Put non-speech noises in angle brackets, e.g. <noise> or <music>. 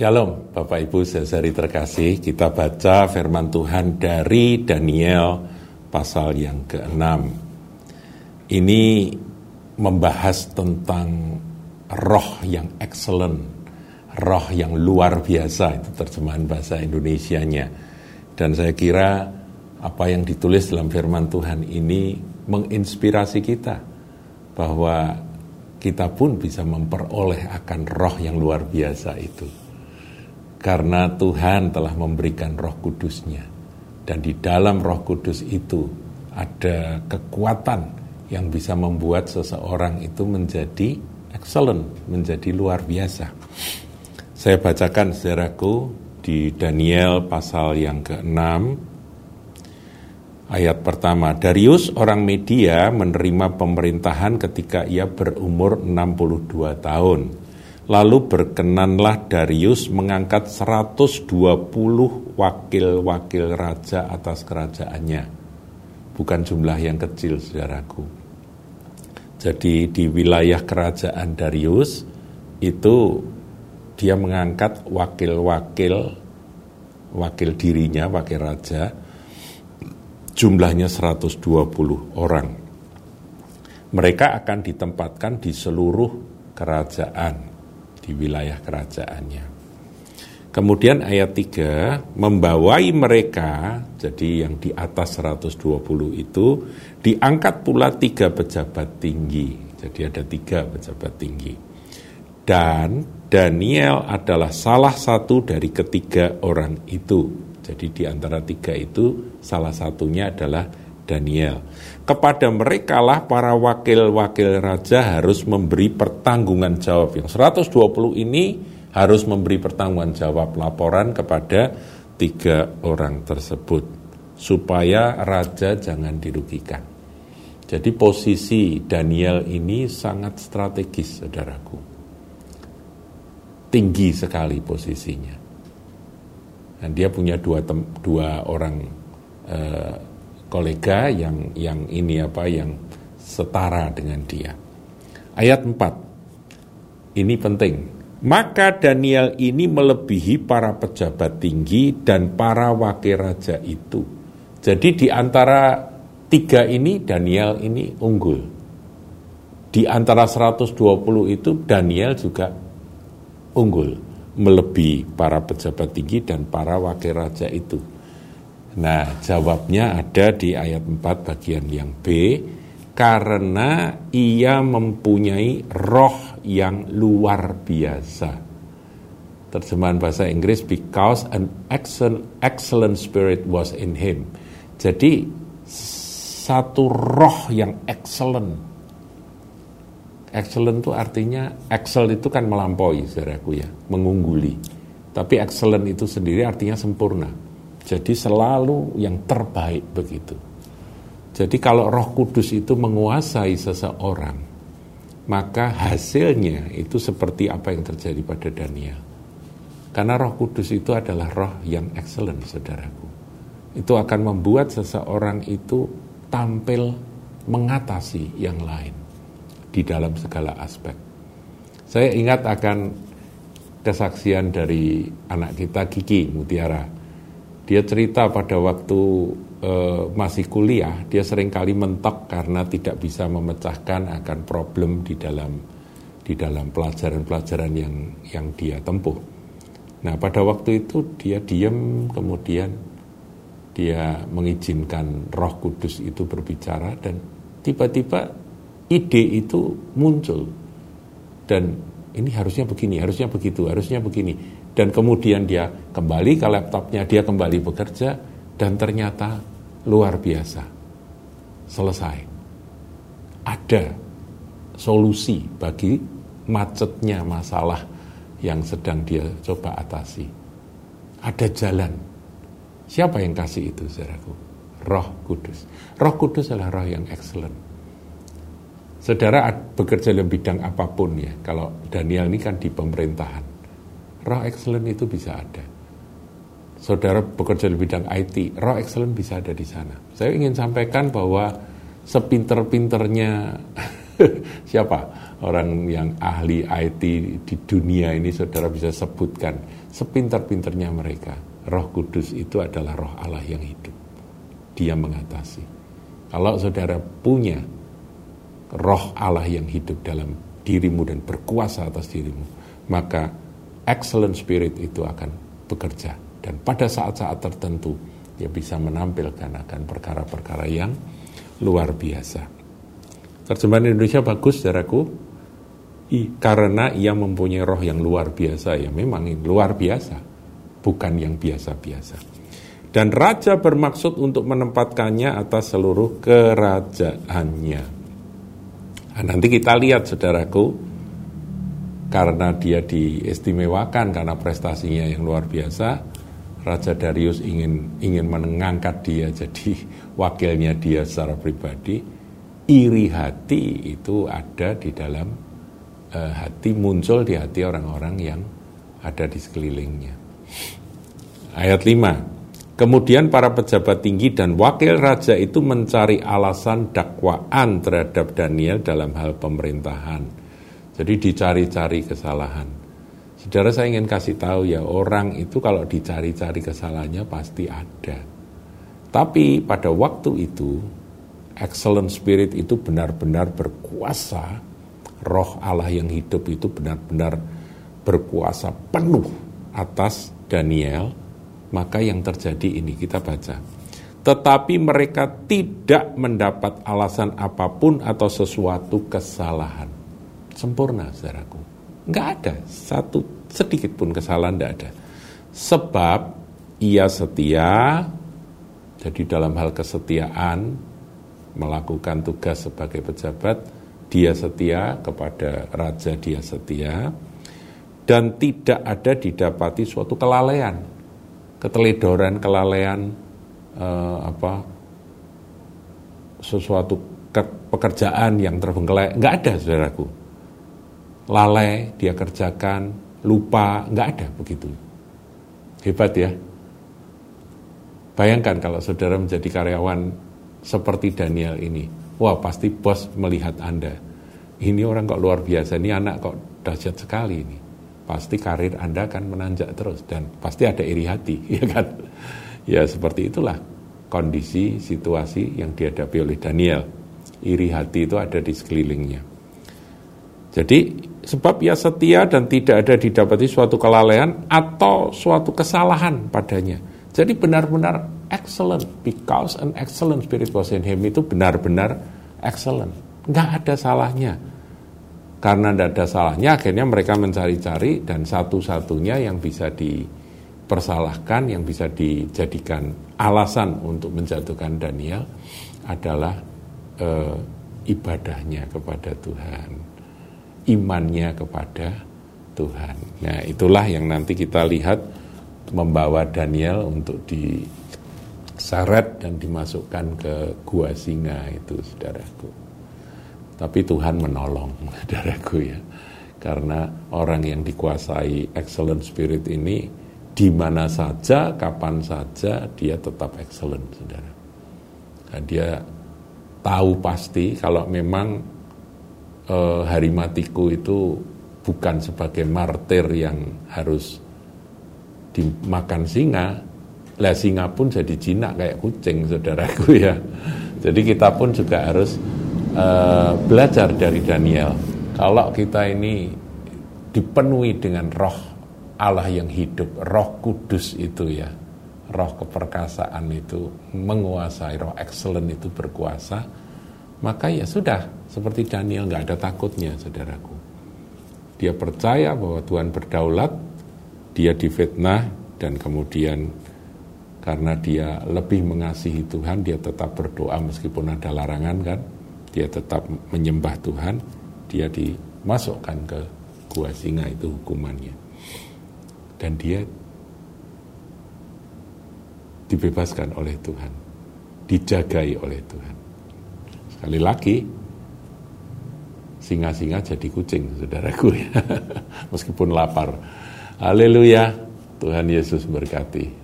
Shalom Bapak Ibu saudari terkasih. Kita baca firman Tuhan dari Daniel pasal yang ke-6 Ini membahas tentang roh yang excellent Roh yang luar biasa. Itu terjemahan bahasa Indonesianya. Dan saya kira apa yang ditulis dalam firman Tuhan ini Menginspirasi kita Bahwa kita pun bisa memperoleh akan roh yang luar biasa itu karena Tuhan telah memberikan roh kudusnya. Dan di dalam roh kudus itu ada kekuatan yang bisa membuat seseorang itu menjadi excellent, menjadi luar biasa. Saya bacakan saudaraku di Daniel pasal yang ke-6 ayat pertama. Darius orang Media menerima pemerintahan ketika ia berumur 62 tahun Lalu berkenanlah Darius mengangkat 120 wakil-wakil raja atas kerajaannya. Bukan jumlah yang kecil, saudaraku. Jadi di wilayah kerajaan Darius itu dia mengangkat wakil-wakil wakil dirinya, wakil raja, jumlahnya 120 orang. Mereka akan ditempatkan di seluruh kerajaan di wilayah kerajaannya. Kemudian ayat 3, membawai mereka, jadi yang di atas 120 itu, diangkat pula tiga pejabat tinggi. Jadi ada tiga pejabat tinggi. Dan Daniel adalah salah satu dari ketiga orang itu. Jadi di antara tiga itu, salah satunya adalah Daniel. Kepada mereka lah para wakil-wakil raja harus memberi pertanggungan jawab. Yang 120 ini harus memberi pertanggungan jawab laporan kepada tiga orang tersebut. Supaya raja jangan dirugikan. Jadi posisi Daniel ini sangat strategis, saudaraku. Tinggi sekali posisinya. Dan dia punya dua, tem, dua orang eh, kolega yang yang ini apa yang setara dengan dia. Ayat 4. Ini penting. Maka Daniel ini melebihi para pejabat tinggi dan para wakil raja itu. Jadi di antara tiga ini Daniel ini unggul. Di antara 120 itu Daniel juga unggul, melebihi para pejabat tinggi dan para wakil raja itu. Nah, jawabnya ada di ayat 4 bagian yang B karena ia mempunyai roh yang luar biasa. Terjemahan bahasa Inggris because an excellent, excellent spirit was in him. Jadi satu roh yang excellent. Excellent itu artinya excel itu kan melampaui saudaraku ya, mengungguli. Tapi excellent itu sendiri artinya sempurna jadi selalu yang terbaik begitu. Jadi kalau Roh Kudus itu menguasai seseorang, maka hasilnya itu seperti apa yang terjadi pada Daniel. Karena Roh Kudus itu adalah roh yang excellent, saudaraku. Itu akan membuat seseorang itu tampil mengatasi yang lain di dalam segala aspek. Saya ingat akan kesaksian dari anak kita Kiki Mutiara dia cerita pada waktu uh, masih kuliah, dia sering kali mentok karena tidak bisa memecahkan akan problem di dalam di dalam pelajaran-pelajaran yang yang dia tempuh. Nah, pada waktu itu dia diam, kemudian dia mengizinkan Roh Kudus itu berbicara dan tiba-tiba ide itu muncul. Dan ini harusnya begini, harusnya begitu, harusnya begini dan kemudian dia kembali ke laptopnya, dia kembali bekerja, dan ternyata luar biasa. Selesai. Ada solusi bagi macetnya masalah yang sedang dia coba atasi. Ada jalan. Siapa yang kasih itu, saudaraku? Roh Kudus. Roh Kudus adalah roh yang excellent. Saudara bekerja dalam bidang apa pun ya. Kalau Daniel ini kan di pemerintahan roh excellent itu bisa ada. Saudara bekerja di bidang IT, roh excellent bisa ada di sana. Saya ingin sampaikan bahwa sepinter-pinternya <laughs> Siapa orang yang ahli IT di dunia ini saudara bisa sebutkan sepintar-pintarnya mereka. Roh Kudus itu adalah roh Allah yang hidup. Dia mengatasi. Kalau saudara punya roh Allah yang hidup dalam dirimu dan berkuasa atas dirimu, maka excellent spirit itu akan bekerja. Dan pada saat-saat tertentu, dia bisa menampilkan akan perkara-perkara yang luar biasa. Terjemahan Indonesia bagus, saudaraku, I, karena ia mempunyai roh yang luar biasa. Ya memang luar biasa, bukan yang biasa-biasa. Dan raja bermaksud untuk menempatkannya atas seluruh kerajaannya. Nah, nanti kita lihat saudaraku, karena dia diistimewakan karena prestasinya yang luar biasa, Raja Darius ingin ingin mengangkat dia jadi <laughs> wakilnya dia secara pribadi. Iri hati itu ada di dalam uh, hati muncul di hati orang-orang yang ada di sekelilingnya. Ayat 5. Kemudian para pejabat tinggi dan wakil raja itu mencari alasan dakwaan terhadap Daniel dalam hal pemerintahan. Jadi dicari-cari kesalahan. Saudara saya ingin kasih tahu ya orang itu kalau dicari-cari kesalahannya pasti ada. Tapi pada waktu itu excellent spirit itu benar-benar berkuasa. Roh Allah yang hidup itu benar-benar berkuasa penuh atas Daniel maka yang terjadi ini kita baca. Tetapi mereka tidak mendapat alasan apa pun atau sesuatu kesalahan. Sempurna, saudaraku. Enggak ada satu sedikit pun kesalahan, enggak ada. Sebab ia setia, jadi dalam hal kesetiaan, melakukan tugas sebagai pejabat, dia setia kepada raja, dia setia, dan tidak ada didapati suatu kelalaian keteledoran, kelalaian, eh, apa sesuatu pekerjaan yang terbengkelai, nggak ada saudaraku. Lalai dia kerjakan, lupa, nggak ada begitu. Hebat ya. Bayangkan kalau saudara menjadi karyawan seperti Daniel ini. Wah pasti bos melihat Anda. Ini orang kok luar biasa, ini anak kok dahsyat sekali ini pasti karir Anda akan menanjak terus dan pasti ada iri hati, <laughs> ya kan? Ya seperti itulah kondisi situasi yang dihadapi oleh Daniel. Iri hati itu ada di sekelilingnya. Jadi sebab ia setia dan tidak ada didapati suatu kelalaian atau suatu kesalahan padanya. Jadi benar-benar excellent because an excellent spirit was in him itu benar-benar excellent. Nggak ada salahnya karena tidak ada salahnya, akhirnya mereka mencari-cari dan satu-satunya yang bisa dipersalahkan, yang bisa dijadikan alasan untuk menjatuhkan Daniel adalah e, ibadahnya kepada Tuhan, imannya kepada Tuhan. Nah itulah yang nanti kita lihat membawa Daniel untuk diseret dan dimasukkan ke gua singa itu, saudaraku. Tapi Tuhan menolong, <laughs> saudaraku ya. Karena orang yang dikuasai excellent spirit ini di mana saja, kapan saja dia tetap excellent, saudara. Nah, dia tahu pasti kalau memang eh, hari matiku itu bukan sebagai martir yang harus dimakan singa, lah singa pun jadi jinak kayak kucing, saudaraku ya. Jadi kita pun juga harus uh, belajar dari Daniel. Kalau kita ini dipenuhi dengan roh Allah yang hidup, roh kudus itu ya, roh keperkasaan itu menguasai, roh excellent itu berkuasa, maka ya sudah, seperti Daniel nggak ada takutnya, saudaraku. Dia percaya bahwa Tuhan berdaulat, dia difitnah, dan kemudian karena dia lebih mengasihi Tuhan, dia tetap berdoa meskipun ada larangan kan, dia tetap menyembah Tuhan, dia dimasukkan ke gua singa itu hukumannya. Dan dia dibebaskan oleh Tuhan, dijagai oleh Tuhan. Sekali lagi, singa-singa jadi kucing, saudaraku ya. <laughs> Meskipun lapar. Haleluya, Tuhan Yesus berkati.